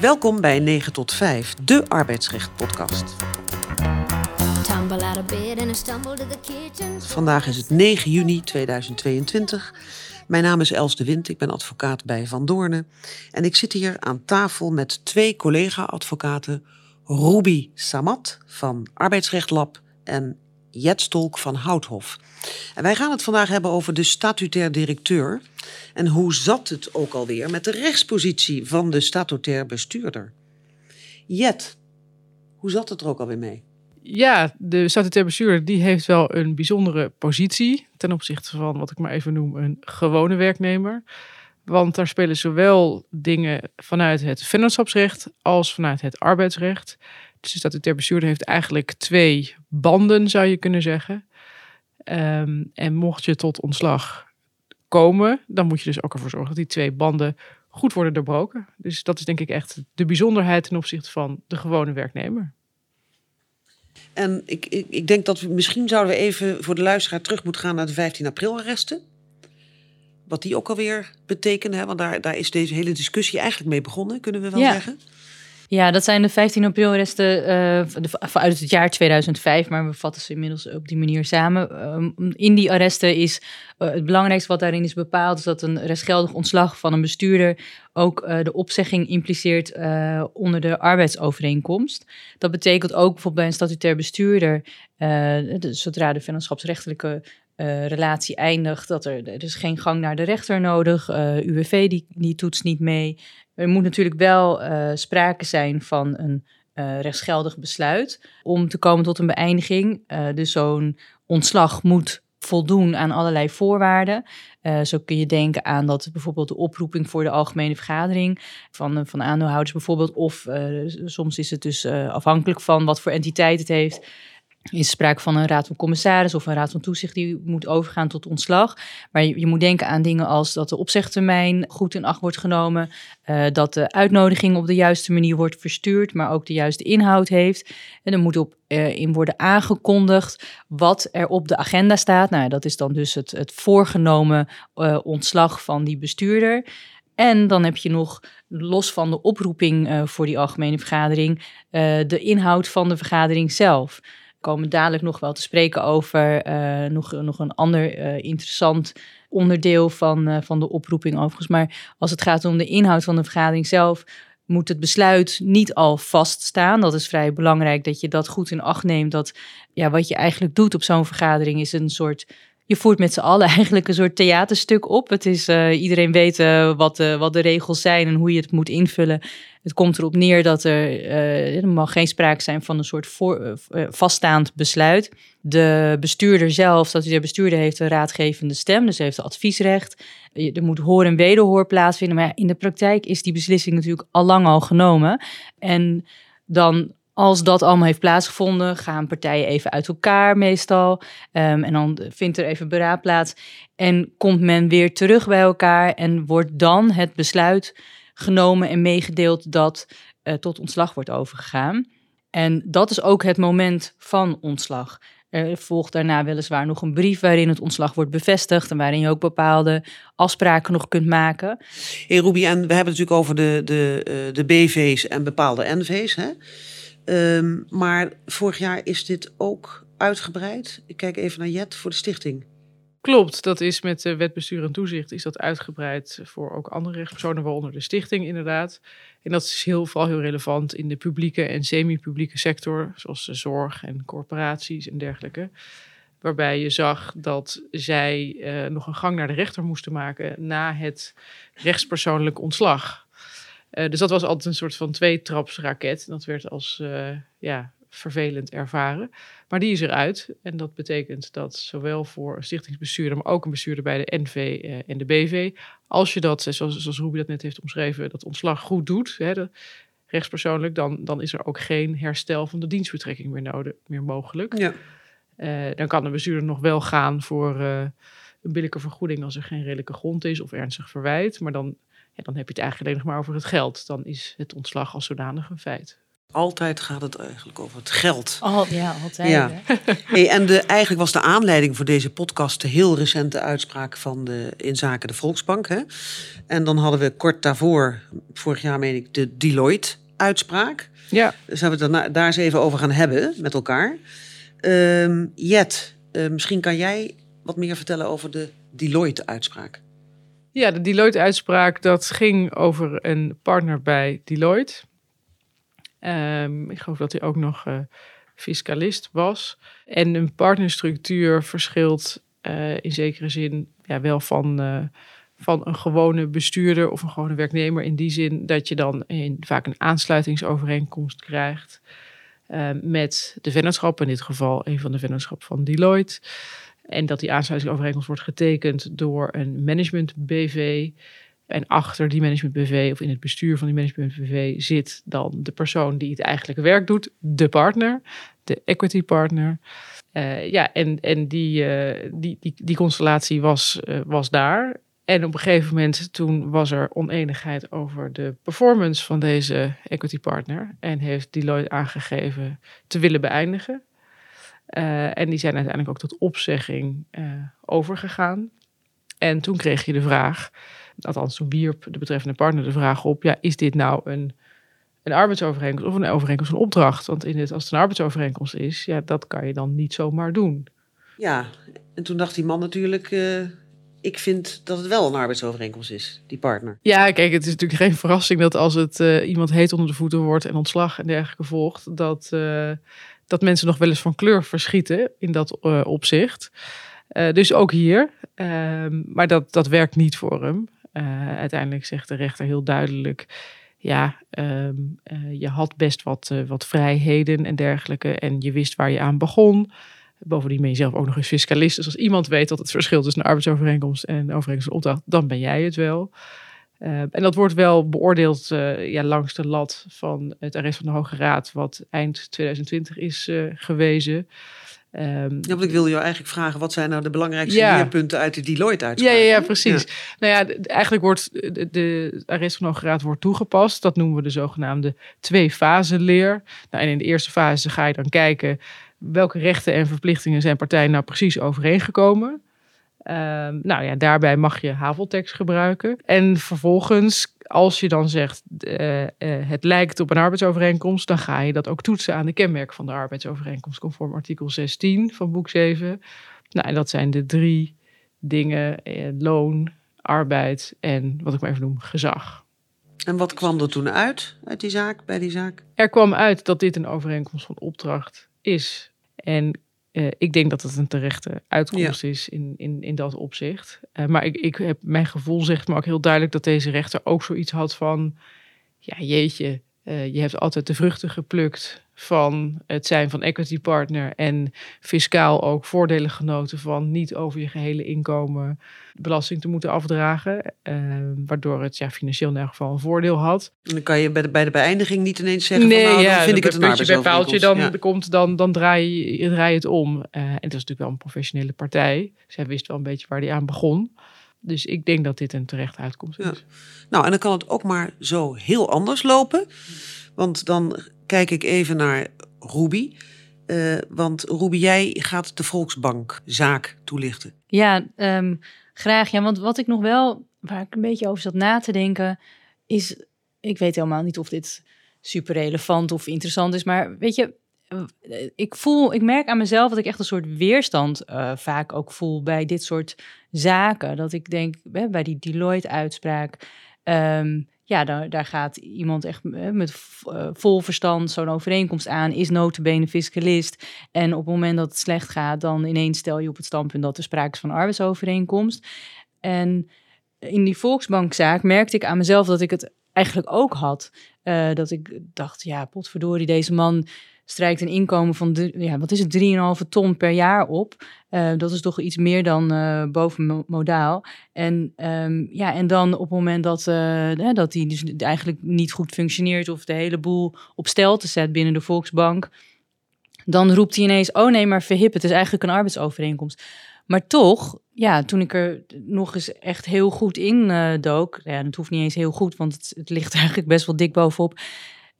Welkom bij 9 tot 5, de arbeidsrecht podcast. Vandaag is het 9 juni 2022. Mijn naam is Els de Wind, ik ben advocaat bij Van Doornen. En ik zit hier aan tafel met twee collega-advocaten, Ruby Samat van Arbeidsrecht Lab en Jet Stolk van Houthof. En wij gaan het vandaag hebben over de statutair directeur. En hoe zat het ook alweer met de rechtspositie van de statutair bestuurder? Jet, hoe zat het er ook alweer mee? Ja, de statutair bestuurder die heeft wel een bijzondere positie ten opzichte van wat ik maar even noem een gewone werknemer. Want daar spelen zowel dingen vanuit het vennootschapsrecht als vanuit het arbeidsrecht. Dus de statutair bestuurder heeft eigenlijk twee banden, zou je kunnen zeggen. Ehm, en mocht je tot ontslag komen, dan moet je dus ook ervoor zorgen dat die twee banden goed worden doorbroken. Dus dat is denk ik echt de bijzonderheid ten opzichte van de gewone werknemer. En ik, ik, ik denk dat we misschien zouden we even voor de luisteraar terug moeten gaan naar de 15 april arresten. Wat die ook alweer betekenen, hè? want daar, daar is deze hele discussie eigenlijk mee begonnen, kunnen we wel Ja. zeggen. Ja, dat zijn de 15 april arresten eh, de- uit het jaar 2005, maar we vatten ze inmiddels op die manier samen. Ehm, in die arresten is eh, het belangrijkste wat daarin is bepaald, is dat een rechtsgeldig ontslag van een bestuurder ook eh, de opzegging impliceert onder de arbeidsovereenkomst. Dat betekent ook bijvoorbeeld bij een statutair bestuurder, de- zodra de vennootschapsrechtelijke relatie eindigt, dat er, is geen gang naar de rechter nodig, eh UWV die, die toetst niet mee. Er moet natuurlijk wel eh, sprake zijn van een eh, rechtsgeldig besluit om te komen tot een beëindiging. Eh, dus zo'n ontslag moet voldoen aan allerlei voorwaarden. Zo kun je denken aan dat bijvoorbeeld de oproeping voor de algemene vergadering van, van aandeelhouders bijvoorbeeld, of soms is het dus afhankelijk van wat voor entiteit het heeft, is sprake van een raad van commissaris of een raad van toezicht die moet overgaan tot ontslag. Maar je, je moet denken aan dingen als dat de opzegtermijn goed in acht wordt genomen, eh, dat de uitnodiging op de juiste manier wordt verstuurd, maar ook de juiste inhoud heeft. En er moet op eh, in worden aangekondigd wat er op de agenda staat. Nou, dat is dan dus het, het voorgenomen eh, ontslag van die bestuurder. En dan heb je nog, los van de oproeping voor die algemene vergadering, de inhoud van de vergadering zelf. Komen dadelijk nog wel te spreken over eh, nog, nog een ander eh, interessant onderdeel van, eh, van de oproeping overigens. Maar als het gaat om de inhoud van de vergadering zelf, moet het besluit niet al vaststaan. Dat is vrij belangrijk dat je dat goed in acht neemt. Dat ja, wat je eigenlijk doet op zo'n vergadering is een soort. Je voert met z'n allen eigenlijk een soort theaterstuk op. Het is, eh, iedereen weet eh, wat, de, wat de regels zijn en hoe je het moet invullen. Het komt erop neer dat er, eh, er mag geen sprake zijn van een soort voor, eh, eh, vaststaand besluit. De bestuurder zelf, dat de bestuurder heeft een raadgevende stem, dus heeft adviesrecht. Er moet hoor en wederhoor plaatsvinden, maar in de praktijk is die beslissing natuurlijk al lang al genomen. En dan, als dat allemaal heeft plaatsgevonden, gaan partijen even uit elkaar meestal. Ehm, en dan vindt er even beraad plaats. En komt men weer terug bij elkaar en wordt dan het besluit genomen en meegedeeld dat eh, tot ontslag wordt overgegaan. En dat is ook het moment van ontslag. Er volgt daarna weliswaar nog een brief waarin het ontslag wordt bevestigd en waarin je ook bepaalde afspraken nog kunt maken. Hey Ruby, en we hebben het natuurlijk over de, de, eh, de BV's en bepaalde NV's. Hè? Ehm, maar vorig jaar is dit ook uitgebreid. Ik kijk even naar Jet voor de stichting. Klopt, dat is met de en toezicht is dat uitgebreid voor ook andere rechtspersonen, waaronder de stichting inderdaad. En dat is heel, vooral heel relevant in de publieke en semi-publieke sector, zoals de zorg en corporaties en dergelijke. Waarbij je zag dat zij eh, nog een gang naar de rechter moesten maken na het rechtspersoonlijk ontslag. Eh, dus dat was altijd een soort van tweetrapsraket. Dat werd als eh, ja, vervelend ervaren. Maar die is eruit. En dat betekent dat zowel voor een stichtingsbestuurder, maar ook een bestuurder bij de NV eh, en de BV, als je dat, zoals, zoals Ruby dat net heeft omschreven, dat ontslag goed doet, hè, de, rechtspersoonlijk, dan, dan is er ook geen herstel van de dienstbetrekking meer, nodig, meer mogelijk. Ja. Dan kan de bestuurder nog wel gaan voor een billijke vergoeding als er geen redelijke grond is of ernstig verwijt. Maar dan, ja, dan heb je het eigenlijk alleen nog maar over het geld. Dan is het ontslag als zodanig een feit. Altijd gaat het eigenlijk over het geld. Al, ja, altijd. Ja. hè? Hey, en de, eigenlijk was de aanleiding voor deze podcast de heel recente uitspraak van de, in zaken de Volksbank. Hè? En dan hadden we kort daarvoor, vorig jaar meen ik, de Deloitte-uitspraak. Ja, Dus we het daarna- daar eens even over gaan hebben met elkaar. Ehm, Jet, eh, misschien kan jij wat meer vertellen over de Deloitte-uitspraak. Ja, de Deloitte-uitspraak, dat ging over een partner bij Deloitte. Ehm, ik geloof dat hij ook nog eh, fiscalist was. En een partnerstructuur verschilt eh, in zekere zin ja, wel van, eh, van een gewone bestuurder of een gewone werknemer. In die zin dat je dan in, vaak een aansluitingsovereenkomst krijgt met de vennootschap. In dit geval een van de vennootschappen van Deloitte. En dat die aansluitingsovereenkomst wordt getekend door een management BV. En achter die management BV of in het bestuur van die management BV zit dan de persoon die het eigenlijke werk doet, de partner, de equity partner. Eh, ja, en, en die, eh, die, die, die constellatie was, eh, was daar. En op een gegeven moment toen was er oneenigheid over de performance van deze equity partner. En heeft Deloitte aangegeven te willen beëindigen. Eh, en die zijn uiteindelijk ook tot opzegging eh, overgegaan. En toen kreeg je de vraag, althans toen wierp de betreffende partner de vraag op, ja, is dit nou een, een arbeidsovereenkomst of een overeenkomst van opdracht? Want in het, als het een arbeidsovereenkomst is, ja, dat kan je dan niet zomaar doen. Ja, en toen dacht die man natuurlijk... eh, ik vind dat het wel een arbeidsovereenkomst is, die partner. Ja, kijk, het is natuurlijk geen verrassing dat als het iemand heet onder de voeten wordt en ontslag en dergelijke volgt, dat, dat mensen nog wel eens van kleur verschieten in dat eh, opzicht. Eh, dus ook hier. Ehm, maar dat, dat werkt niet voor hem. Eh, uiteindelijk zegt de rechter heel duidelijk: ja, ehm, eh, je had best wat, wat vrijheden en dergelijke. En je wist waar je aan begon. Bovendien ben je zelf ook nog eens fiscalist. Dus als iemand weet dat het verschil tussen een arbeidsovereenkomst en een overeenkomst opdracht, dan ben jij het wel. Eh, en dat wordt wel beoordeeld eh, ja, langs de lat van het arrest van de Hoge Raad, wat eind 2020 is eh, gewezen. Ehm, Ja, want ik wilde jou eigenlijk vragen... wat zijn nou de belangrijkste Ja. leerpunten uit de Deloitte-uitspraak? ja, ja, precies. Nou ja, eigenlijk wordt de, arrest van de Hoge Raad wordt toegepast. Dat noemen we de zogenaamde twee-fase leer. Nou, en in de eerste fase ga je dan kijken welke rechten en verplichtingen zijn partijen nou precies overeengekomen. Ehm, nou ja, daarbij mag je haveltekst gebruiken. En vervolgens, als je dan zegt eh, het lijkt op een arbeidsovereenkomst, dan ga je dat ook toetsen aan de kenmerken van de arbeidsovereenkomst, conform artikel 16 van boek 7. Nou, en dat zijn de drie dingen: eh, loon, arbeid en wat ik maar even noem, gezag. En wat kwam er toen uit, uit die zaak, bij die zaak? Er kwam uit dat dit een overeenkomst van opdracht is. En eh, ik denk dat het een terechte uitkomst is in, in, in dat opzicht. Eh, maar ik, ik heb, mijn gevoel zegt me ook heel duidelijk dat deze rechter ook zoiets had van... Ja, jeetje, eh, je hebt altijd de vruchten geplukt van het zijn van equity partner... en fiscaal ook voordelen genoten van niet over je gehele inkomen belasting te moeten afdragen. eh, waardoor het ja, financieel in elk geval een voordeel had. En dan kan je bij de, bij de beëindiging niet ineens zeggen van... nou, dan vind ik het een bij paaltje, arbeidsovereenkomst. dan komt, dan, dan draai, je, draai je het om. Eh, en dat is natuurlijk wel een professionele partij. Zij wist wel een beetje waar die aan begon. Dus ik denk dat dit een terechte uitkomst is. Ja. Nou, en dan kan het ook maar zo heel anders lopen. Want dan kijk ik even naar Ruby. Eh, want Ruby, jij gaat de Volksbankzaak toelichten. Ja, ehm, graag. Ja, want wat ik nog wel, waar ik een beetje over zat na te denken, is, ik weet helemaal niet of dit super relevant of interessant is, maar weet je, ik voel, ik merk aan mezelf dat ik echt een soort weerstand eh, vaak ook voel bij dit soort zaken. Dat ik denk, bij die Deloitte-uitspraak, ehm, ja, daar, daar gaat iemand echt eh, met eh, vol verstand zo'n overeenkomst aan, is notabene fiscalist. En op het moment dat het slecht gaat, dan ineens stel je op het standpunt dat er sprake is van een arbeidsovereenkomst. En in die Volksbankzaak merkte ik aan mezelf dat ik het eigenlijk ook had. Eh, dat ik dacht, ja, potverdorie, deze man strijkt een inkomen van, ja, wat is het, 3,5 ton per jaar op. Eh, dat is toch iets meer dan eh boven mo- modaal. En, ehm, ja, en dan op het moment dat, eh, hè, dat die dus eigenlijk niet goed functioneert... of de hele boel op stelte zet binnen de Volksbank... dan roept hij ineens, oh nee, maar verhip, het is eigenlijk een arbeidsovereenkomst. Maar toch, ja, toen ik er nog eens echt heel goed in eh, dook... Ja, dat hoeft niet eens heel goed, want het, het ligt eigenlijk best wel dik bovenop...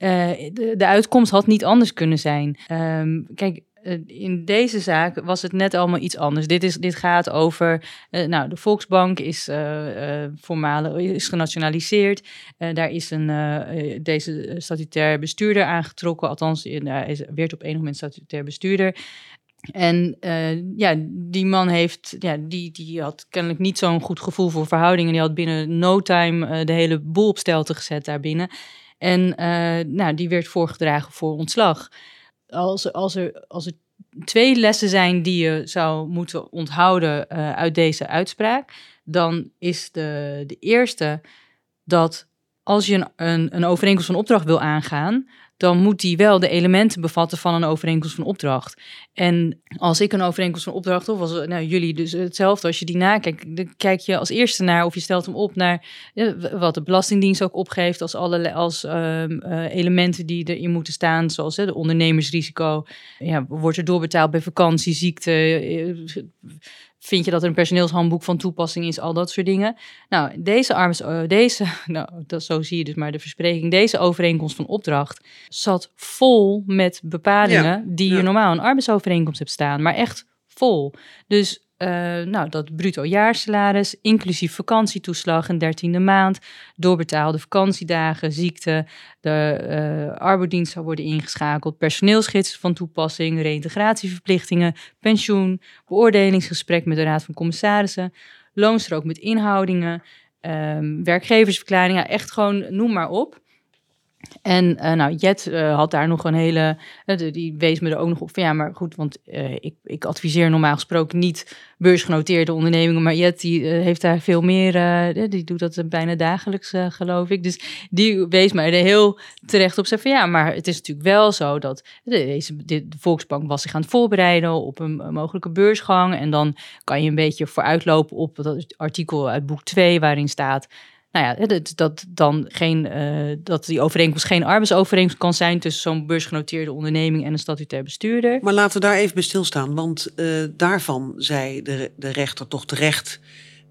eh, de, de uitkomst had niet anders kunnen zijn. Ehm, kijk, eh, in deze zaak was het net allemaal iets anders. Dit, is, dit gaat over, eh, nou, de Volksbank is uh, is genationaliseerd. daar is een, deze statutair bestuurder aangetrokken, althans, hij is, werd op enig moment statutair bestuurder. En ja, die man heeft, ja, die, die had kennelijk niet zo'n goed gevoel voor verhoudingen. Die had binnen no time de hele boel op stelte gezet daarbinnen. En nou, die werd voorgedragen voor ontslag als, als, er, als er twee lessen zijn die je zou moeten onthouden uit deze uitspraak, dan is de, de eerste dat als je een, een, een overeenkomst van opdracht wil aangaan, dan moet die wel de elementen bevatten van een overeenkomst van opdracht. En als ik een overeenkomst van opdracht, of als nou, jullie dus hetzelfde, als je die nakijkt, dan kijk je als eerste naar of je stelt hem op naar wat de Belastingdienst ook opgeeft als, alle, als ehm, eh, elementen die erin moeten staan, zoals de ondernemersrisico. Ja, wordt er doorbetaald bij vakantie, ziekte, eh, Vind je dat er een personeelshandboek van toepassing is, al dat soort dingen. Nou, deze, arms, uh, deze nou, dat, zo zie je dus maar de verspreking, deze overeenkomst van opdracht zat vol met bepalingen die je normaal een arbeidsovereenkomst hebt staan, maar echt vol. Dus uh, nou, dat bruto jaarsalaris, inclusief vakantietoeslag, een dertiende maand, doorbetaalde vakantiedagen, ziekte, de uh, arbeidsdienst zou worden ingeschakeld, personeelsgids van toepassing, reïntegratieverplichtingen, pensioen, beoordelingsgesprek met de Raad van Commissarissen, loonstrook met inhoudingen, um, werkgeversverklaringen, echt gewoon noem maar op. En uh, nou, Jet uh, had daar nog een hele. Uh, die wees me er ook nog op van ja, maar goed, want ik, ik adviseer normaal gesproken niet beursgenoteerde ondernemingen. Maar Jet die heeft daar veel meer. die doet dat bijna dagelijks, geloof ik. Dus die wees mij er heel terecht op. Zei van ja, maar het is natuurlijk wel zo dat deze, de Volksbank was zich aan het voorbereiden op een, mogelijke beursgang. En dan kan je een beetje vooruitlopen op dat artikel uit boek 2, waarin staat nou ja, dat, dat, dan geen, uh, dat die overeenkomst geen arbeidsovereenkomst kan zijn tussen zo'n beursgenoteerde onderneming en een statutair bestuurder. Maar laten we daar even bij stilstaan, want uh, daarvan zei de, de rechter toch terecht.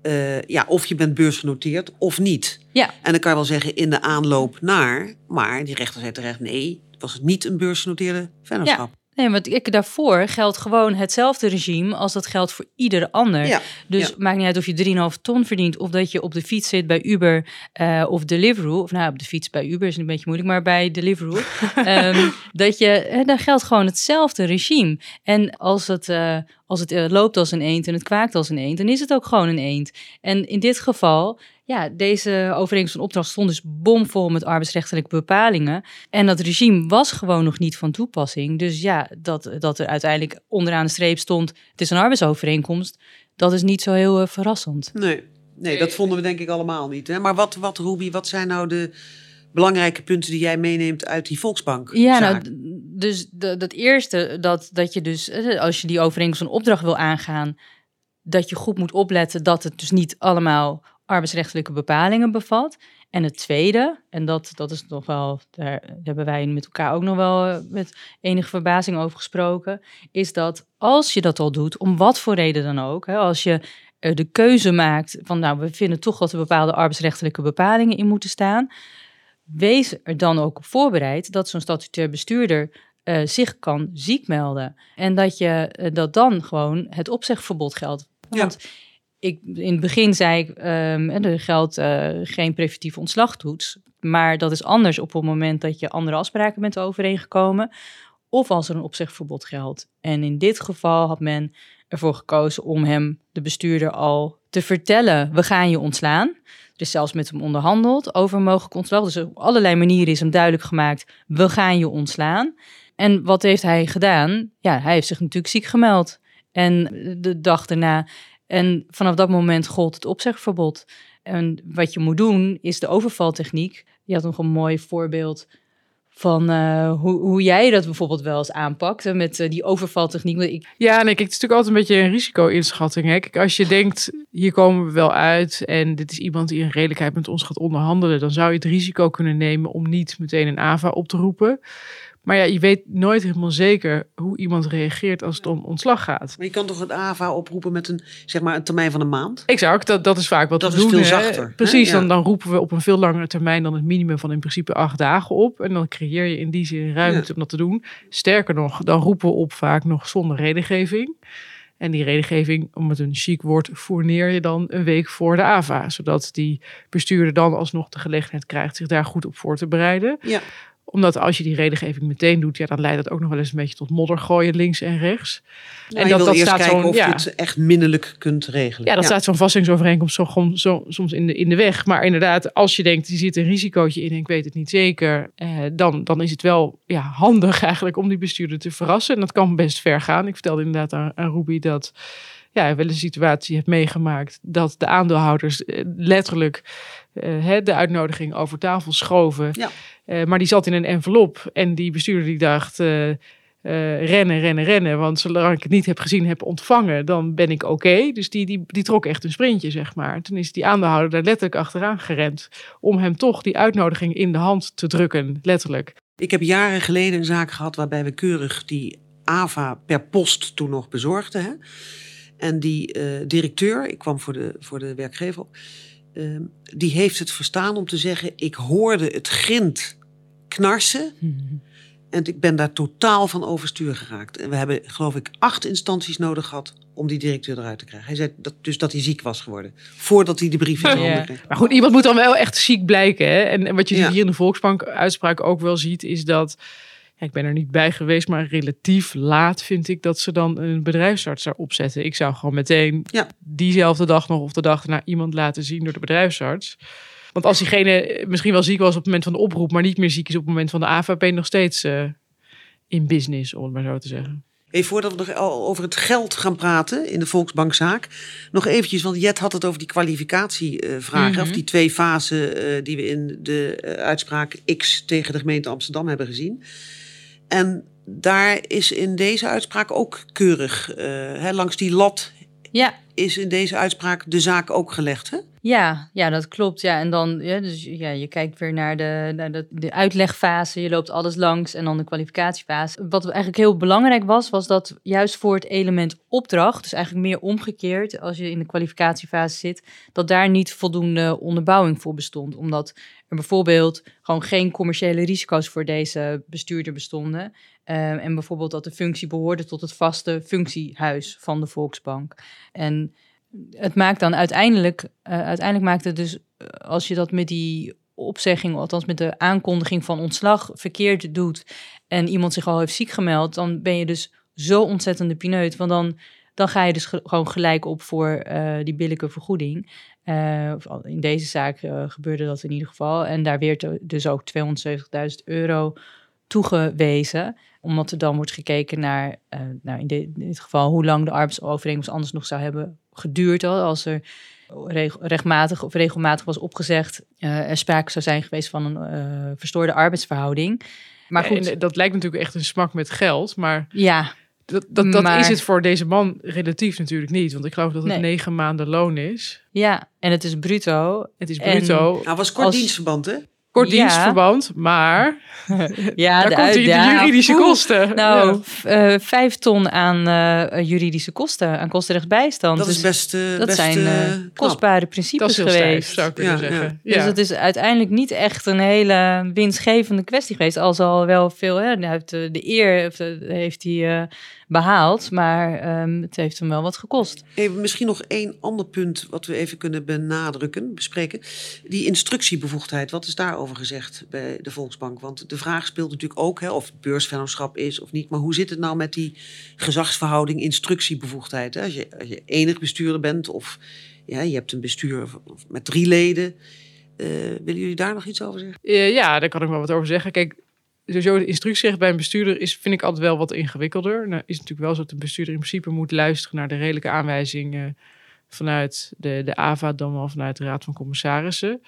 Uh, ja, of je bent beursgenoteerd of niet. Ja. En dan kan je wel zeggen in de aanloop naar, maar die rechter zei terecht nee, het was niet een beursgenoteerde vennootschap. Ja. Nee, want ik, daarvoor geldt gewoon hetzelfde regime als dat geldt voor ieder ander. Ja, dus ja. maakt niet uit of je 3,5 ton verdient of dat je op de fiets zit bij Uber uh, of Deliveroo. Of nou, op de fiets bij Uber is een beetje moeilijk, maar bij Deliveroo. um, dat je, daar geldt gewoon hetzelfde regime. En als het, uh, als het uh, loopt als een eend en het kwaakt als een eend, dan is het ook gewoon een eend. En in dit geval ja, deze overeenkomst van opdracht stond dus bomvol met arbeidsrechtelijke bepalingen. En dat regime was gewoon nog niet van toepassing. Dus ja, dat, dat er uiteindelijk onderaan de streep stond: het is een arbeidsovereenkomst. Dat is niet zo heel uh, verrassend. Nee, nee, dat vonden we denk ik allemaal niet. Hè? Maar wat, wat, Ruby, wat zijn nou de belangrijke punten die jij meeneemt uit die Volksbank? Ja, nou, dus dat, eerste, dat, dat je dus, als je die overeenkomst van opdracht wil aangaan, dat je goed moet opletten dat het dus niet allemaal arbeidsrechtelijke bepalingen bevat. En het tweede, en dat, dat is nog wel, daar hebben wij met elkaar ook nog wel eh, met enige verbazing over gesproken, is dat als je dat al doet, om wat voor reden dan ook, hè, als je de keuze maakt van nou, we vinden toch dat er bepaalde arbeidsrechtelijke bepalingen in moeten staan, wees er dan ook op voorbereid dat zo'n statutair bestuurder uh, zich kan ziek melden. En dat, je, uh, dat dan gewoon het opzegverbod geldt. Want ja in het begin zei ik, um, er geldt uh, geen preventieve ontslagtoets. Maar dat is anders op het moment dat je andere afspraken bent overeengekomen. Of als er een opzegverbod geldt. En in dit geval had men ervoor gekozen om hem, de bestuurder, al te vertellen: we gaan je ontslaan. Er is zelfs met hem onderhandeld over mogelijk ontslag. Dus op allerlei manieren is hem duidelijk gemaakt: we gaan je ontslaan. En wat heeft hij gedaan? Ja, hij heeft zich natuurlijk ziek gemeld. En de dag daarna en vanaf dat moment gold het opzegverbod. En wat je moet doen, is de overvaltechniek. Je had nog een mooi voorbeeld van uh, hoe, hoe jij dat bijvoorbeeld wel eens aanpakt met uh, die overvaltechniek. Ik... Ja, nee, kijk, het is natuurlijk altijd een beetje een risico-inschatting. Hè? Kijk, als je denkt, hier komen we wel uit en dit is iemand die in redelijkheid met ons gaat onderhandelen, dan zou je het risico kunnen nemen om niet meteen een AVA op te roepen. Maar ja, je weet nooit helemaal zeker hoe iemand reageert als het om ontslag gaat. Maar je kan toch het AVA oproepen met een, zeg maar, een termijn van een maand? Exact, dat, dat is vaak wat Dat we is doen. veel hè. zachter, hè? Precies, Ja. dan, dan roepen we op een veel langere termijn dan het minimum van in principe acht dagen op. En dan creëer je in die zin ruimte Ja. om dat te doen. Sterker nog, dan roepen we op vaak nog zonder redengeving. En die redengeving, om het een chic woord, fourneer je dan een week voor de AVA. Zodat die bestuurder dan alsnog de gelegenheid krijgt zich daar goed op voor te bereiden. Ja. Omdat als je die redengeving meteen doet, ja, dan leidt dat ook nog wel eens een beetje tot modder gooien links en rechts. en dat, wil eerst kijken of ja. je het echt minnelijk kunt regelen. Ja, dat staat zo'n vastingsovereenkomst zo, soms in de, in de weg. Maar inderdaad, als je denkt, er zit een risicootje in en ik weet het niet zeker, eh, dan, dan is het wel ja, handig eigenlijk om die bestuurder te verrassen. En dat kan best ver gaan. Ik vertelde inderdaad aan, aan Ruby dat ja, wel een situatie heeft meegemaakt dat de aandeelhouders eh, letterlijk eh, de uitnodiging over tafel schoven. Ja. Eh, maar die zat in een envelop en die bestuurder die dacht... rennen, rennen, rennen. Want zolang ik het niet heb gezien, heb ontvangen, dan ben ik oké. Dus die, die, die trok echt een sprintje, zeg maar. En toen is die aandeelhouder daar letterlijk achteraan gerend. Om hem toch die uitnodiging in de hand te drukken, letterlijk. Ik heb jaren geleden een zaak gehad waarbij we keurig die AVA per post toen nog bezorgden. Hè? En die eh, directeur, ik kwam voor de, voor de werkgever op, ehm, die heeft het verstaan om te zeggen: Ik hoorde het grind knarsen en ik ben daar totaal van overstuur geraakt. En we hebben, geloof ik, acht instanties nodig gehad om die directeur eruit te krijgen. Hij zei dat, dus dat hij ziek was geworden, voordat hij de brief in Ja. handen kreeg. Maar goed, iemand moet dan wel echt ziek blijken. Hè? En, en wat je Ja. hier in de Volksbank uitspraak ook wel ziet, is dat. Ja, ik ben er niet bij geweest, maar relatief laat vind ik dat ze dan een bedrijfsarts erop zetten. Ik zou gewoon meteen Ja. diezelfde dag nog of de dag naar iemand laten zien door de bedrijfsarts. Want als diegene misschien wel ziek was op het moment van de oproep, maar niet meer ziek is op het moment van de je nog steeds eh, in business, om het maar zo te zeggen. Hey, voordat we nog al over het geld gaan praten in de Volksbankzaak, nog eventjes, want Jet had het over die kwalificatievragen, Mhm. of die twee fasen eh, die we in de eh, uitspraak X tegen de gemeente Amsterdam hebben gezien. En daar is in deze uitspraak ook keurig, eh, hè, langs die lat Ja, is in deze uitspraak de zaak ook gelegd. Hè? Ja, ja, dat klopt. Ja, en dan, ja, dus ja, je kijkt weer naar de, naar de, uitlegfase, je loopt alles langs en dan de kwalificatiefase. Wat eigenlijk heel belangrijk was, was dat juist voor het element opdracht, dus eigenlijk meer omgekeerd als je in de kwalificatiefase zit, dat daar niet voldoende onderbouwing voor bestond. Omdat er bijvoorbeeld gewoon geen commerciële risico's voor deze bestuurder bestonden. Eh, en bijvoorbeeld dat de functie behoorde tot het vaste functiehuis van de Volksbank. En het maakt dan uiteindelijk, eh, uiteindelijk maakt het dus, eh, als je dat met die opzegging, althans met de aankondiging van ontslag verkeerd doet en iemand zich al heeft ziek gemeld, dan ben je dus zo ontzettende pineut. Want dan, dan ga je dus ge- gewoon gelijk op voor eh, die billijke vergoeding. In deze zaak gebeurde dat in ieder geval. En daar werd er dus ook 270.000 euro toegewezen. Omdat er dan wordt gekeken naar, nou in dit geval, hoe lang de arbeidsovereenkomst anders nog zou hebben geduurd. al, Als er reg- rechtmatig of regelmatig was opgezegd, eh, er sprake zou zijn geweest van een eh, verstoorde arbeidsverhouding. Maar goed, en dat lijkt natuurlijk echt een smak met geld, maar ja, dat, dat, dat Maar- is het voor deze man relatief natuurlijk niet. Want ik geloof dat het Nee. negen maanden loon is. ja, en het is bruto. Het is En- bruto, Nou, was kort Als- dienstverband, hè? Kort Ja. maar Ja, daar komt hij, de juridische kosten. Nou, Ja. v- eh, vijf ton aan eh, juridische kosten, aan kostenrechtsbijstand. Dat is Dus best, eh, dat best zijn knap. kostbare dat principes is heel stijf, geweest. zou ik kunnen Ja, zeggen. Dus Ja. dat is uiteindelijk niet echt een hele winstgevende kwestie geweest. Al zal wel veel, hè, hij heeft de, de eer heeft, heeft hij eh, behaald, maar ehm, het heeft hem wel wat gekost. Even, misschien nog één ander punt wat we even kunnen benadrukken, bespreken. Die instructiebevoegdheid, wat is daarover gezegd bij de Volksbank? Want de vraag speelt natuurlijk ook hè, of het beursvennootschap is of niet. Maar hoe zit het nou met die gezagsverhouding instructiebevoegdheid? Als, je, als je enig bestuurder bent of ja, je hebt een bestuur met drie leden. eh, willen jullie daar nog iets over zeggen? Eh, ja, daar kan ik wel wat over zeggen. Kijk, sowieso de instructierecht bij een bestuurder is, vind ik altijd wel wat ingewikkelder. Nou, is natuurlijk wel zo dat de bestuurder in principe moet luisteren naar de redelijke aanwijzingen vanuit de, de AVA, dan wel vanuit de Raad van Commissarissen.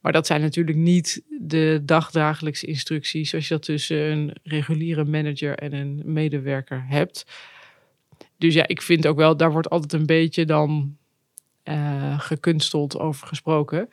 Maar dat zijn natuurlijk niet de dagdagelijkse instructies zoals je dat tussen een reguliere manager en een medewerker hebt. Dus ja, ik vind ook wel, daar wordt altijd een beetje dan eh, gekunsteld over gesproken.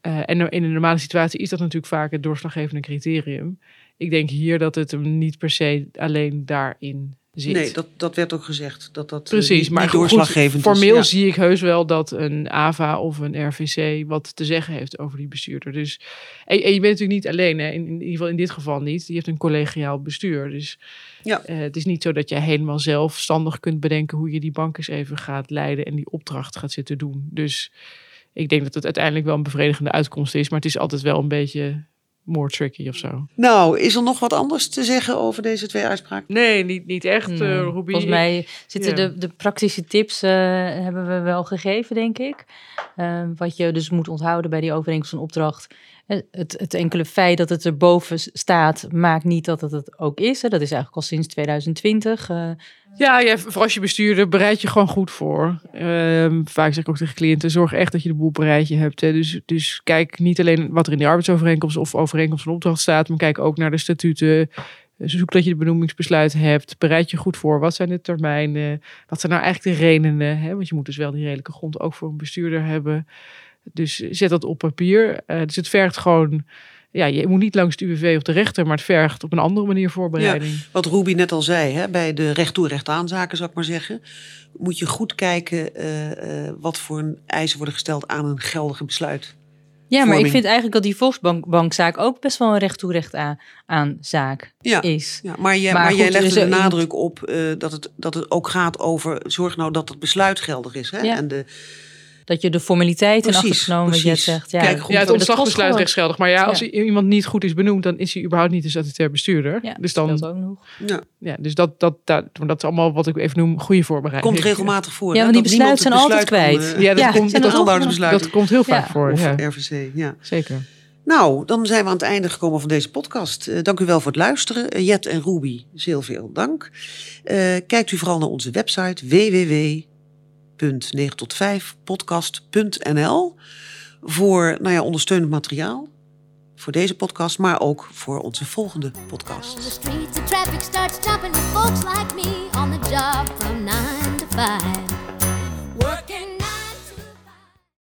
Eh, en in een normale situatie is dat natuurlijk vaak het doorslaggevende criterium. Ik denk hier dat het hem niet per se alleen daarin zit. Nee, dat, dat werd ook gezegd. Dat dat eh, Precies, maar goed, doorslaggevend is. formeel Ja. zie ik heus wel dat een AVA of een RVC wat te zeggen heeft over die bestuurder. Dus, en, en je bent natuurlijk niet alleen, hè? In, in ieder geval in dit geval niet. Je hebt een collegiaal bestuur. Dus Ja. eh, het is niet zo dat jij helemaal zelfstandig kunt bedenken hoe je die bank eens even gaat leiden en die opdracht gaat zitten doen. Dus ik denk dat het uiteindelijk wel een bevredigende uitkomst is, maar het is altijd wel een beetje more tricky of zo. Nou, is er nog wat anders te zeggen over deze twee uitspraken? Nee, niet, niet echt, Nee, eh Ruby. Volgens mij zitten ja. de, de praktische tips eh, hebben we wel gegeven, denk ik. Eh, wat je dus moet onthouden bij die overeenkomst van opdracht. Het, het enkele feit dat het erboven staat, maakt niet dat het het ook is. Hè. Dat is eigenlijk al sinds 2020. eh. Ja, ja, voor als je bestuurder, bereid je gewoon goed voor. Ehm, vaak zeg ik ook tegen cliënten, zorg echt dat je de boel bereid je hebt. Hè. Dus, dus kijk niet alleen wat er in die arbeidsovereenkomst of overeenkomst van opdracht staat, maar kijk ook naar de statuten. Zoek dat je de benoemingsbesluit hebt. Bereid je goed voor. Wat zijn de termijnen? Wat zijn nou eigenlijk de redenen? Hè? Want je moet dus wel die redelijke grond ook voor een bestuurder hebben. Dus zet dat op papier. Eh, dus het vergt gewoon... Ja, je moet niet langs de UWV of de rechter, maar het vergt op een andere manier voorbereiding. Wat Ruby net al zei, hè, bij de recht toe recht aan zaken, zou ik maar zeggen, moet je goed kijken eh, eh, wat voor een eisen worden gesteld aan een geldige besluit. Ja, maar ik vind eigenlijk dat die Volksbankzaak ook best wel een recht toe recht aan, aan zaak Ja. is. Ja, maar jij, Maar maar jij goed, legt dus er de nadruk op eh, dat, het, dat het ook gaat over, zorg nou dat het besluit geldig is. Hè? Ja. En de, Dat je de formaliteiten in acht genomen, precies. zegt. Ja, Kijk, goed, Ja, het dat ontslagbesluit rechtsgeldig. Maar ja, als Ja. iemand niet goed is benoemd, dan is hij überhaupt niet een statutair bestuurder. Ja, dus dat dan, speelt ook nog. ja, ja, dus dat, dat, dat, dat is allemaal wat ik even noem goede voorbereiding. komt regelmatig voor. Ja, want die dat besluiten zijn altijd kwijt. Ja, dat Ja, komt de dat komt heel vaak Ja. voor. of Ja, RVC. Ja. zeker. Nou, dan zijn we aan het einde gekomen van deze podcast. Eh, dank u wel voor het luisteren. Eh, Jet en Ruby, heel veel dank. Eh, kijkt u vooral naar onze website www.9 tot 5 podcast.nl voor nou ja, ondersteunend materiaal voor deze podcast, maar ook voor onze volgende podcast. The traffic starts jumping with folks like me on the job from nine to five.